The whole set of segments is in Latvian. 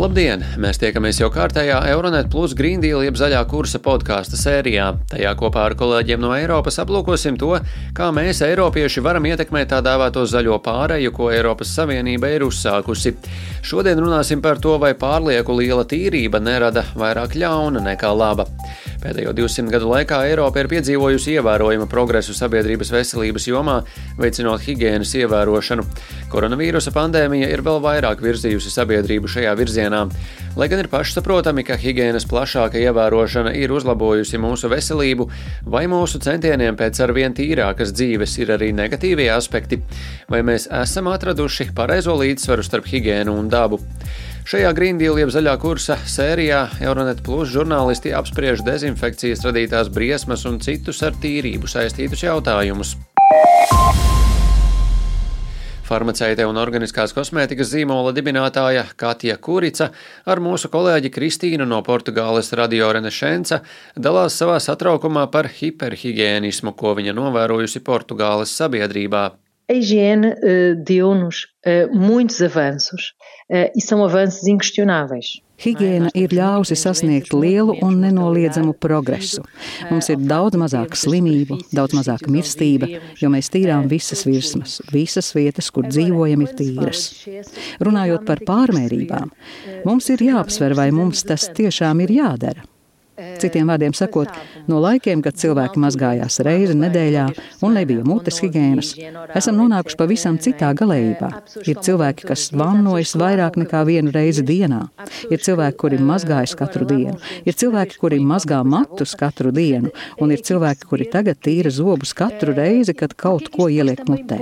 Labdien! Mēs tiekamies jau kārtējā Euronet Plus Green Deal jeb zaļā kursa podkāstu sērijā. Tajā kopā ar kolēģiem no Eiropas aplūkosim to, kā mēs, Eiropieši, varam ietekmēt tā dēvēto zaļo pāreju, ko Eiropas Savienība ir uzsākusi. Šodien runāsim par to, vai pārlieku liela tīrība nerada vairāk ļauna nekā laba. Pēdējo 200 gadu laikā Eiropa ir piedzīvojusi ievērojumu progresu sabiedrības veselības jomā, veicinot higiēnas ievērošanu. Koronavīrusa pandēmija ir vēl vairāk virzījusi sabiedrību šajā virzienā. Lai gan ir pašsaprotami, ka higiēnas plašāka ievērošana ir uzlabojusi mūsu veselību, vai mūsu centieniem pēc arvien tīrākas dzīves ir arī negatīvie aspekti, vai mēs esam atraduši pareizo līdzsvaru starp higiēnu un dabu. Šajā Deal jeb zaļā kursa sērijā Euronet Plus žurnālisti apspriež dezinfekcijas radītās briesmas un citus ar tīrību saistītus jautājumus. Farmaceite un organiskās kosmētikas zīmola dibinātāja Katja Kurica ar mūsu kolēģi Kristīnu no Portugāles Radio Renešenca dalās savā satraukumā par hiperhigienismu, ko viņa novērojusi Portugāles sabiedrībā. A higiene uh, deu-nos uh, muitos avanços uh, e são avanços inquestionáveis. Higiēna ir ļāvusi sasniegt lielu un nenoliedzamu progresu. Mums ir daudz mazāk slimību, daudz mazāk mirstība, jo mēs tīrām visas virsmas, visas vietas, kur dzīvojam, ir tīras. Runājot par pārmērībām, mums ir jāapsver, vai mums tas tiešām ir jādara. Citiem vārdiem sakot, no laikiem, kad cilvēki mazgājās reizi nedēļā un nebija mutes higiēnas, esam nonākuši pavisam citā galējībā. Ir cilvēki, kas vannojas vairāk nekā vienu reizi dienā, ir cilvēki, kuri mazgājas katru dienu, ir cilvēki, kuri mazgā matus katru dienu, un ir cilvēki, kuri tagad tīra zobus katru reizi, kad kaut ko ieliek mutē.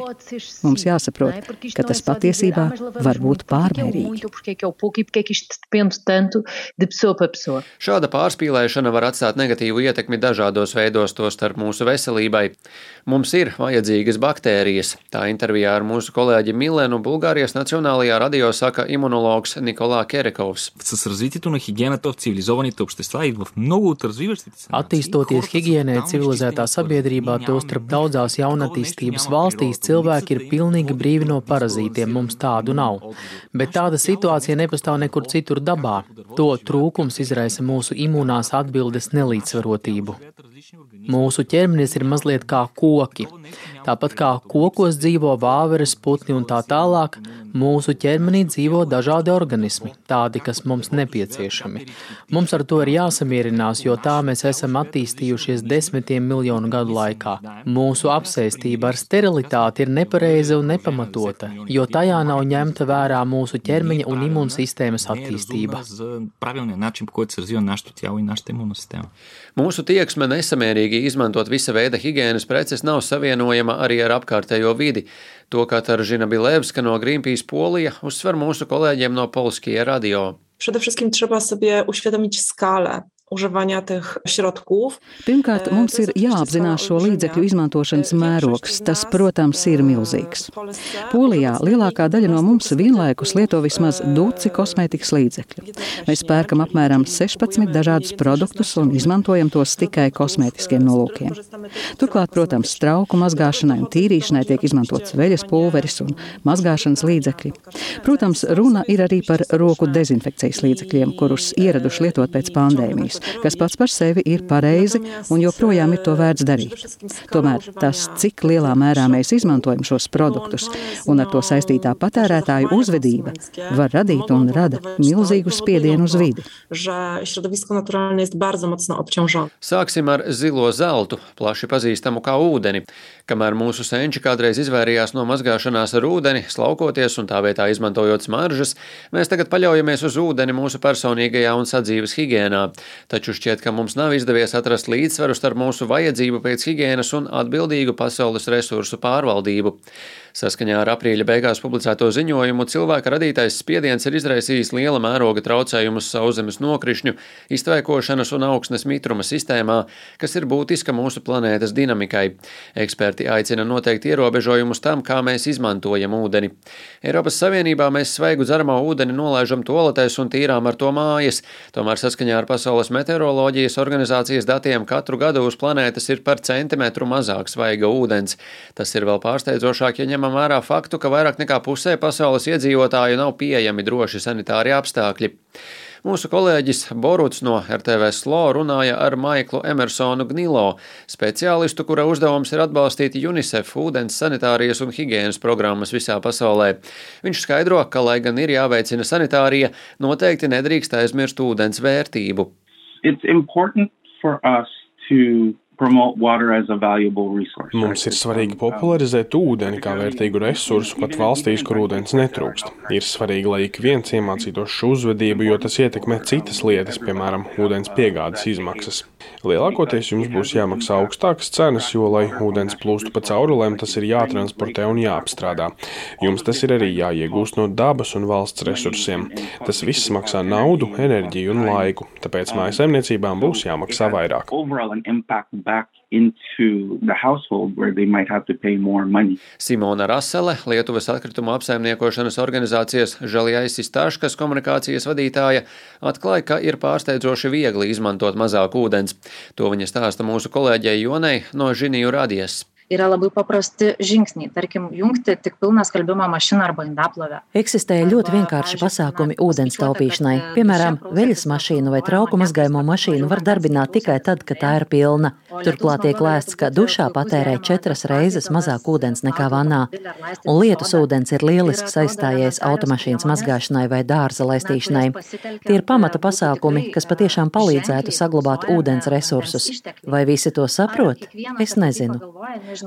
Mums jāsaprot, ka tas patiesībā var būt pārmērīgi. Šāda pārspīlēšana var atstāt negatīvu ietekmi dažādos veidos, to starp mūsu veselībai. Mums ir vajadzīgas baktērijas. Tā intervijā ar mūsu kolēģi Milenu Bulgārijas Nacionālajā radio saka imunologs Nikolā Kerekovs. С развитието на хигиената в цивилизованите общества и в много от развиващите се Attīstoties higiēnai civilizētā sabiedrībā, tostarp daudzās jaunatīstības valstīs, cilvēki ir pilnīgi brīvi no parazītiem. Mums tādu nav. Bet tāda situācija nepastāv nekur citur dabā. To trūkums izraisa mūsu imūnās atbildes nelīdzsvarotību. Mūsu ķermenis ir mazliet kā koki. Tāpat kā kokos dzīvo vāveres, putni un tā tālāk, mūsu ķermenī dzīvo dažādi organismi, tādi, kas mums nepieciešami. Mums ar to ir jāsamierinās, jo tā mēs esam attīstījušies desmitiem miljonu gadu laikā. Mūsu apsēstība ar sterilitāti ir nepareiza un nepamatota, jo tajā nav ņemta vērā mūsu ķermeņa un imūnsistēmas attīstība. Mūsu tieksme nesamērīgi izmantot visa veida higiēnas preces nav savienojama arī ar apkārtējo vidi. To Kataržina Bilevska no Greenpeace Polija uzsver mūsu kolēģiem no Polskie radio. Przede wszystkim trzeba sobie uświadomić skalę. Pirmkārt, mums ir jāapzinās šo līdzekļu izmantošanas mērogs. Tas, protams, ir milzīgs. Polijā lielākā daļa no mums vienlaikus lieto vismaz duci kosmētikas līdzekļu. Mēs pērkam apmēram 16 dažādus produktus un izmantojam tos tikai kosmētiskiem nolūkiem. Turklāt, protams, trauku mazgāšanai un tīrīšanai tiek izmantots veļas pulveris un mazgāšanas līdzekļi. Protams, runa ir arī par roku dezinfekcijas līdzekļiem, kurus ieraduši lietot pēc pandēmijas, kas pats par sevi ir pareizi un joprojām ir to vērts darīt. Tomēr tas, cik lielā mērā mēs izmantojam šos produktus un ar to saistītā patērētāju uzvedība, var radīt un rada milzīgu spiedienu uz vidi. Sāksim ar zilo zeltu, plaši pazīstamu kā ūdeni. Kamēr mūsu senči kādreiz izvairījās no mazgāšanās ar ūdeni, slaukoties un tā vietā izmantojot smaržas, mēs tagad paļaujamies uz ūdeni mūsu personīgajā un sadzīves higiēnā. Taču šķiet, ka mums nav izdevies atrast līdzsvaru starp mūsu vajadzību pēc higiēnas un atbildīgu pasaules resursu pārvaldību. Saskaņā ar aprīļa beigās publicēto ziņojumu cilvēka radītais spiediens ir izraisījis liela mēroga traucējumus sauszemes nokrišņu, iztvēkošanas un augsnes mitruma sistēmā, kas ir būtiska mūsu planētas dinamikai. Eksperti aicina noteikt ierobežojumus tam, kā mēs izmantojam ūdeni. Eiropas Savienībā mēs svaigu dzeramo ūdeni nolaižam toaletēs un tīrām ar to mājas, tomēr saskaņā ar Pasaules meteoroloģijas organizācijas datiem katru gadu uz planētas ir par centimetru mazāk svaiga ūdens. Tas ir vēl pārsteidzošāk, ja ņemam ņemam vērā faktu, ka vairāk nekā pusē pasaules iedzīvotāju nav pieejami droši sanitāri apstākļi. Mūsu kolēģis Boruts no RTV Slo runāja ar Maiklu Emersonu Gnilo, speciālistu, kura uzdevums ir atbalstīt UNICEF ūdens sanitārijas un higienas programmas visā pasaulē. Viņš skaidro, ka, lai gan ir jāveicina sanitārija, noteikti nedrīkst aizmirst ūdens vērtību. It's important for us to Mums ir svarīgi popularizēt ūdeni kā vērtīgu resursu pat valstīs, kur ūdens netrūkst. Ir svarīgi, lai ik viens iemācītos šo uzvedību, jo tas ietekmē citas lietas, piemēram, ūdens piegādes izmaksas. Lielākoties jums būs jāmaksā augstākas cenas, jo, lai ūdens plūstu pa caurulēm, tas ir jātransportē un jāapstrādā. Jums tas ir arī jāiegūst no dabas un valsts resursiem. Tas viss maksā naudu, enerģiju un laiku, tāpēc mājasemniecībām būs jāmaksā vairāk back into the household where they might have to pay more money. Simona Rasele, Lietuvas atkritumu apsaimniekošanas organizācijas Žalijais Istāškas komunikācijas vadītāja, atklāja, ka ir pārsteidzoši viegli izmantot mazāk ūdens. To viņa stāsta mūsu kolēģei Jonei no Žiniju radies yra labai paprasti žingsniai, tarkim, jungti tik pilną skalbimo mašiną arba indaplovę. Eksistē ļoti vienkārši pasākumi ūdens taupīšanai. Piemēram, veļas mašīnu vai trauku mazgājumu mašīnu var darbināt tikai tad, kad tā ir pilna. Turklāt tiek lēsts, ka dušā patērē četras reizes mazāk ūdens nekā vannā. Un lietus ūdens ir lielisks aizstājies automašīnas mazgāšanai vai dārza laistīšanai. Tie ir pamata pasākumi, kas patiešām palīdzētu saglabāt ūdens resursus. Vai visi to saprot? Es nezinu.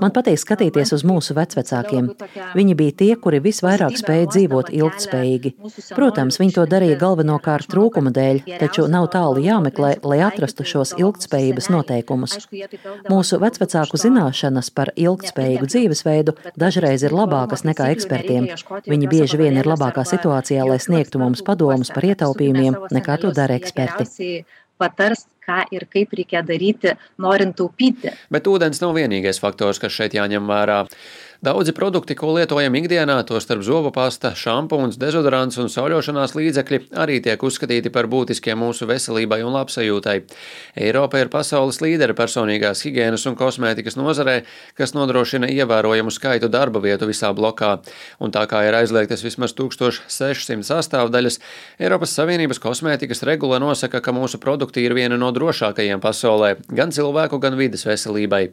Man patīk skatīties uz mūsu vecvecākiem. Viņi bija tie, kuri visvairāk spēja dzīvot ilgtspējīgi. Protams, viņi to darīja galvenokārt trūkuma dēļ, taču nav tālu jāmeklē, lai atrastu šos ilgtspējības noteikumus. Mūsu vecvecāku zināšanas par ilgtspējīgu dzīvesveidu dažreiz ir labākas nekā ekspertiem. Viņi bieži vien ir labākā situācijā, lai sniegtu mums padomus par ietaupījumiem, nekā to dara eksperti patars, ką ir kaip reikia daryti, norint taupyti. Bet ūdens nav vienīgais faktors, kas šeit jāņem vērā. Daudzi produkti, ko lietojam ikdienā, tostarp zobu pasta, šampūns, dezodorants un sauļošanās līdzekļi, arī tiek uzskatīti par būtiskiem mūsu veselībai un labsajūtai. Eiropa ir pasaules līdere personīgās higienas un kosmētikas nozarē, kas nodrošina ievērojamu skaitu darba vietu visā blokā. Un tā kā ir aizliegtas vismaz 1600 sastāvdaļas, Eiropas Savienības kosmētikas regula nosaka, ka mūsu produkti ir viena no drošākajiem pasaulē, gan cilvēku, gan vidas veselībai.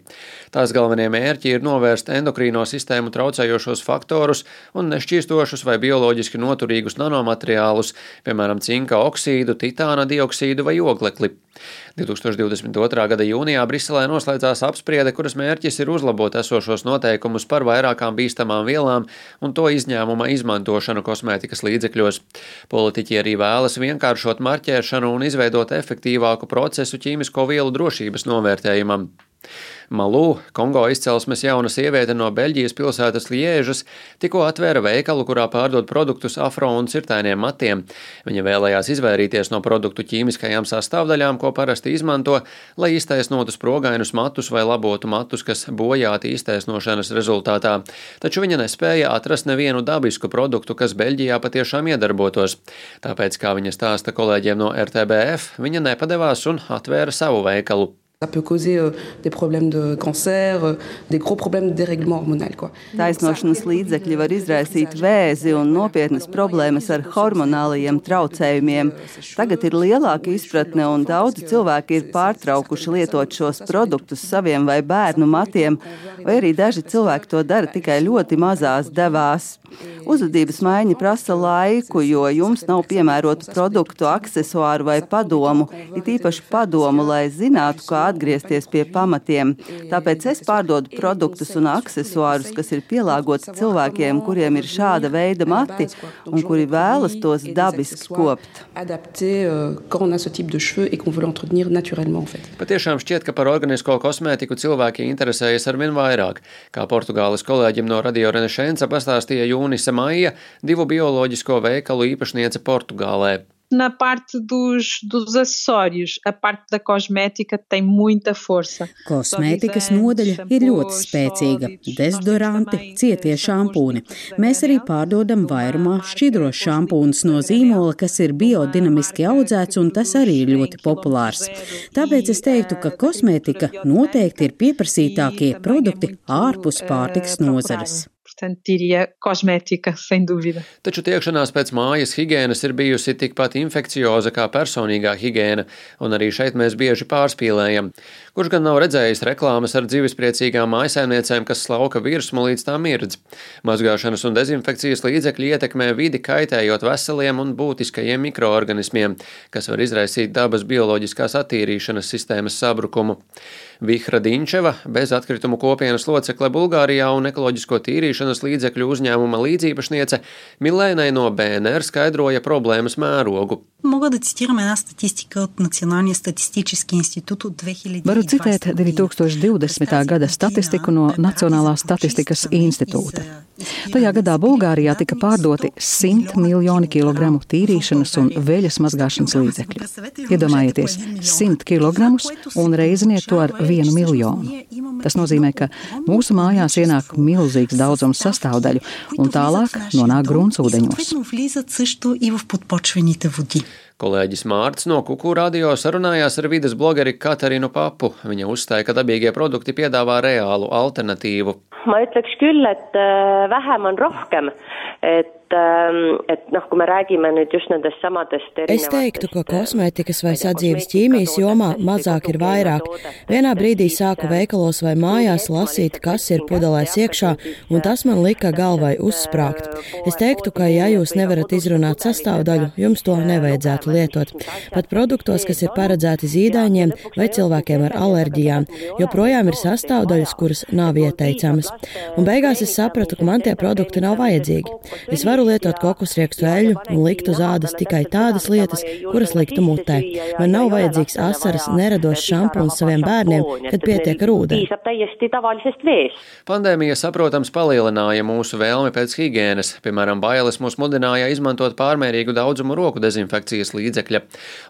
Tās galvenie mērķi ir novērst endokrīnos sistēmu traucējošos faktorus un nešķīstošus vai bioloģiski noturīgus nanomateriālus, piemēram, cinka oksīdu, titāna dioksīdu vai oglekli. 2022. gada jūnijā Briselē noslēdzās apspriede, kuras mērķis ir uzlabot esošos noteikumus par vairākām bīstamām vielām un to izņēmuma izmantošanu kosmētikas līdzekļos. Politiķi arī vēlas vienkāršot marķēšanu un izveidot efektīvāku procesu ķīmisko vielu drošības novērtējumam. Malū, Kongo izcelsmes jauna sieviete no Beļģijas pilsētas Liežas, tikko atvēra veikalu, kurā pārdod produktus afro un cirtainiem matiem. Viņa vēlējās izvairīties no produktu ķīmiskajām sastāvdaļām, ko parasti izmanto, lai iztaisnotu sprogainus matus vai labotu matus, kas bojāti iztaisnošanas rezultātā. Taču viņa nespēja atrast nevienu dabisku produktu, kas Beļģijā patiešām iedarbotos. Tāpēc, kā viņa stāsta kolēģiem no RTBF, viņa nepadevās un atvēra savu veikalu. Ça peut causer euh, des problèmes de cancer, euh, des gros problèmes de dérèglement hormonal. Quoi. Taisnošanas līdzekļi var izraisīt vēzi un nopietnas problēmas ar hormonālajiem traucējumiem. Tagad ir lielāka izpratne un daudzi cilvēki ir pārtraukuši lietot šos produktus saviem vai bērnu matiem, vai arī daži cilvēki to dara tikai ļoti mazās devās. Uzvedības maiņa prasa laiku, jo jums nav piemērotu produktu, aksesuāru vai padomu, it īpaši padomu, lai zinātu, kā atgriezties pie pamatiem. Tāpēc es pārdodu produktus un aksesuārus, kas ir pielāgoti cilvēkiem, kuriem ir šāda veida mati un kuri vēlas tos dabiski kopt. Patiešām šķiet, ka par organisko kosmētiku cilvēki interesējas arvien vairāk. Kā Portugāles kolēģim no Radio Renešenca pastāstīja Jūnisa Maija, divu bioloģisko veikalu īpašniece Portugālē. Na parte dos, dos acessórios, a parte da cosmética tem muita força. Kosmētikas nodaļa ir ļoti spēcīga. Dezodoranti, cietie šampūni. Mēs arī pārdodam vairumā šķidros šampūnus no zīmola, kas ir biodinamiski audzēts, un tas arī ir ļoti populārs. Tāpēc es teiktu, ka kosmētika noteikti ir pieprasītākie produkti ārpus pārtikas nozares. Portanto, diria cosmética, sem dúvida. Taču tiekšanās pēc mājas higiēnas ir bijusi tikpat infekcioza kā personīgā higiēna, un arī šeit mēs bieži pārspīlējam. Kurš gan nav redzējis reklāmas ar dzīvespriecīgām mājsaimniecēm, kas slauka virsmu līdz tā mirdz? Mazgāšanas un dezinfekcijas līdzekļi ietekmē vidi, kaitējot veseliem un būtiskajiem mikroorganismiem, kas var izraisīt dabas bioloģiskās attīrīšanas sistēmas sabrukumu. Vihra Dinčeva, bez atkritumu kopienas locekle Bulgārijā un ekoloģisko tīrīšanas līdzekļu uzņēmuma līdzīpašniece, Milēnai no BNR skaidroja problēmas mērogu. Varu citēt 2020. gada statistiku no Nacionālās statistikas institūta. Tajā gadā Bulgārijā tika pārdoti 100 miljoni kilogramu tīrīšanas un veļas mazgāšanas līdzekļu. Iedomājieties, 100 kilogramus un reiziniet to ar 1 miljonu. Tas nozīmē, ka mūsu mājās ienāk milzīgs daudzums sastāvdaļu un tālāk nonāk gruntsūdeņos. Kolēģis Mārts no Kuku radio sarunājās ar vidas blogeri Katarinu Papu. Viņa uzstāja, ka dabīgie produkti piedāvā reālu alternatīvu. ma ütleks küll, et vähem on rohkem, et et noh, kui me räägime nüüd just nendest samadest Es teiktu, ka kosmētikas vai sadzīves ķīmijas jomā mazāk ir vairāk. Vienā brīdī sāku veikalos vai mājās lasīt, kas ir pudelēs iekšā, un tas man lika galvai uzsprāgt. Es teiktu, ka ja jūs nevarat izrunāt sastāvdaļu, jums to nevajadzētu lietot. Pat produktos, kas ir paredzēti zīdaiņiem vai cilvēkiem ar alerģijām, joprojām ir sastāvdaļas, kuras nav ieteicamas. Un beigās es sapratu, ka man tie produkti nav vajadzīgi. Es varu lietot kokosriekstu eļļu un likt uz ādas tikai tādas lietas, kuras liktu mutē. Man nav vajadzīgs asaras neradošs šampūns saviem bērniem, kad pietiek ar ūdeni. Pandēmija, saprotams, palielināja mūsu vēlmi pēc higiēnas. Piemēram, bailes mūs mudināja izmantot pārmērīgu daudzumu roku dezinfekcijas līdzekļa.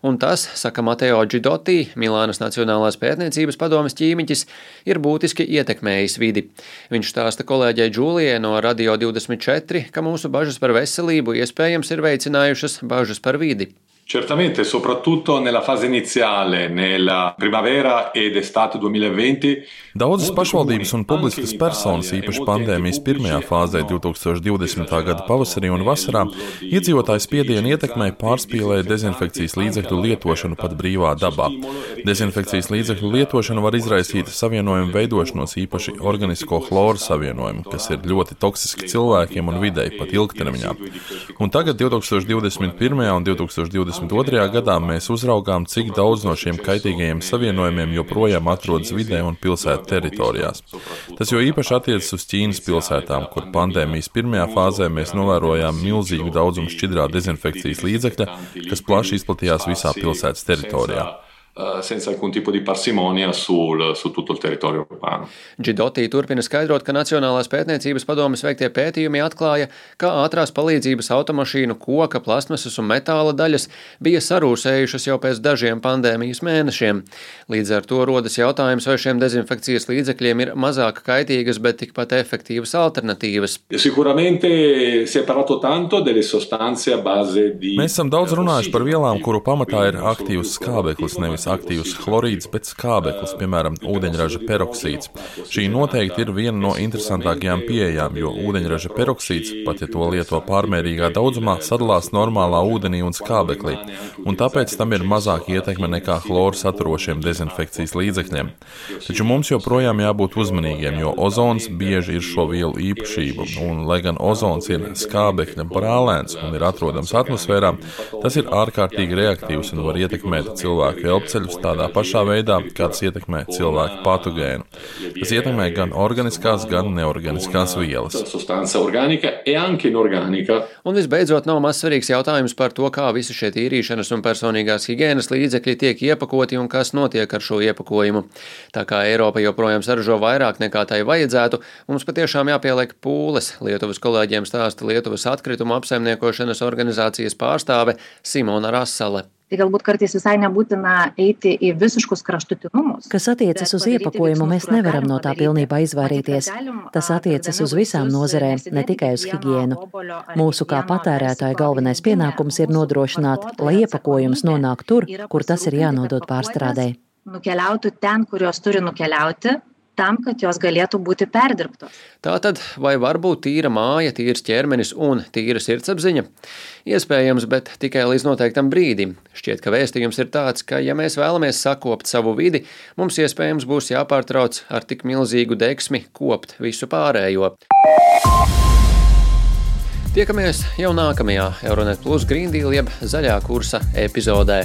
Un tas, saka Mateo Gidoti, Milānas Nacionālās pētniecības padomes ķīmiķis, ir būtiski ietekmējis vidi. Viņš stāsta kolēģei Džūlijai no Radio 24, ka mūsu bažas par veselību iespējams ir veicinājušas bažas par vidi. Certamente, soprattutto nella fase iniziale, nella primavera ed estate 2020. Daudzas pašvaldības un publiskas personas, īpaši pandēmijas pirmajā fāzē, 2020. gada pavasarī un vasarā, iedzīvotāju spiedienu ietekmē pārspīlēja dezinfekcijas līdzekļu lietošanu pat brīvā dabā. Dezinfekcijas līdzekļu lietošana var izraisīt savienojumu veidošanos, īpaši organisko chloru savienojumu, kas ir ļoti toksiski cilvēkiem un videi pat ilgtermiņā. Un tagad, 2021. un 2022. gadā, mēs uzraugām, cik daudz no šiem kaitīgajiem savienojumiem joprojām atrodas vidē un pilsētu teritorijās. Tas jo īpaši attiecas uz Ķīnas pilsētām, kur pandēmijas pirmajā fāzē mēs novērojām milzīgu daudzumu šķidrā dezinfekcijas līdzekļa, kas plaši izplatījās visā pilsētas teritorijā senza alcun tipo di parsimonia sul, su tutto il territorio urbano. Gidoti turpina skaidrot, ka Nacionālās pētniecības padomes veiktie pētījumi atklāja, ka ātrās palīdzības automašīnu koka, plasmasas un metāla daļas bija sarūsējušas jau pēc dažiem pandēmijas mēnešiem. Līdz ar to rodas jautājums, vai šiem dezinfekcijas līdzekļiem ir mazāk kaitīgas, bet tikpat efektīvas alternatīvas. Mēs esam daudz runājuši par vielām, kuru pamatā ir aktīvs skābeklis, nevis aktīvs chlorīds, bet skābeklis, piemēram, ūdeņraža peroksīds. Šī noteikti ir viena no interesantākajām pieejām, jo ūdeņraža peroksīds, pat ja to lieto pārmērīgā daudzumā, sadalās normālā ūdenī un skābeklī, un tāpēc tam ir mazāka ietekme nekā chloru saturošiem dezinfekcijas līdzekļiem. Taču mums joprojām jābūt uzmanīgiem, jo ozons bieži ir šo vielu īpašība, un lai gan ozons ir skābekļa brālēns un ir atrodams atmosfērā, tas ir ārkārtīgi reaktīvs un var ietekmēt cilvēku elpceļu dvēseļus tādā pašā veidā, kā tas ietekmē cilvēku patogēnu. Tas ietekmē gan organiskās, gan neorganiskās vielas. Un visbeidzot, nav maz svarīgs jautājums par to, kā visi šie tīrīšanas un personīgās higiēnas līdzekļi tiek iepakoti un kas notiek ar šo iepakojumu. Tā kā Eiropa joprojām saražo vairāk nekā tai vajadzētu, mums patiešām jāpieliek pūles. Lietuvas kolēģiem stāsta Lietuvas atkrituma apsaimniekošanas organizācijas pārstāve Simona Rasale. Tai galbūt kartais visai nebūtina eiti į visiškus kraštutinumus. Kas attiecas uz iepakojumu, mēs nevaram no tā pilnībā izvairīties. Tas attiecas uz visām nozerēm, ne tikai uz higiēnu. Mūsu kā patērētāja galvenais pienākums ir nodrošināt, lai iepakojums nonāk tur, kur tas ir jānodod pārstrādē. Nukeliautų ten, kur jos turi nukeliauti, tam, kad jos galėtų būti perdirbtos. Tātad, vai var būt tīra māja, tīrs ķermenis un tīra sirdsapziņa? Iespējams, bet tikai līdz noteiktam brīdim. Šķiet, ka vēstījums ir tāds, ka, ja mēs vēlamies sakopt savu vidi, mums iespējams būs jāpārtrauc ar tik milzīgu deksmi kopt visu pārējo. Tiekamies jau nākamajā Euronet Plus Green Deal jeb zaļā kursa epizodē.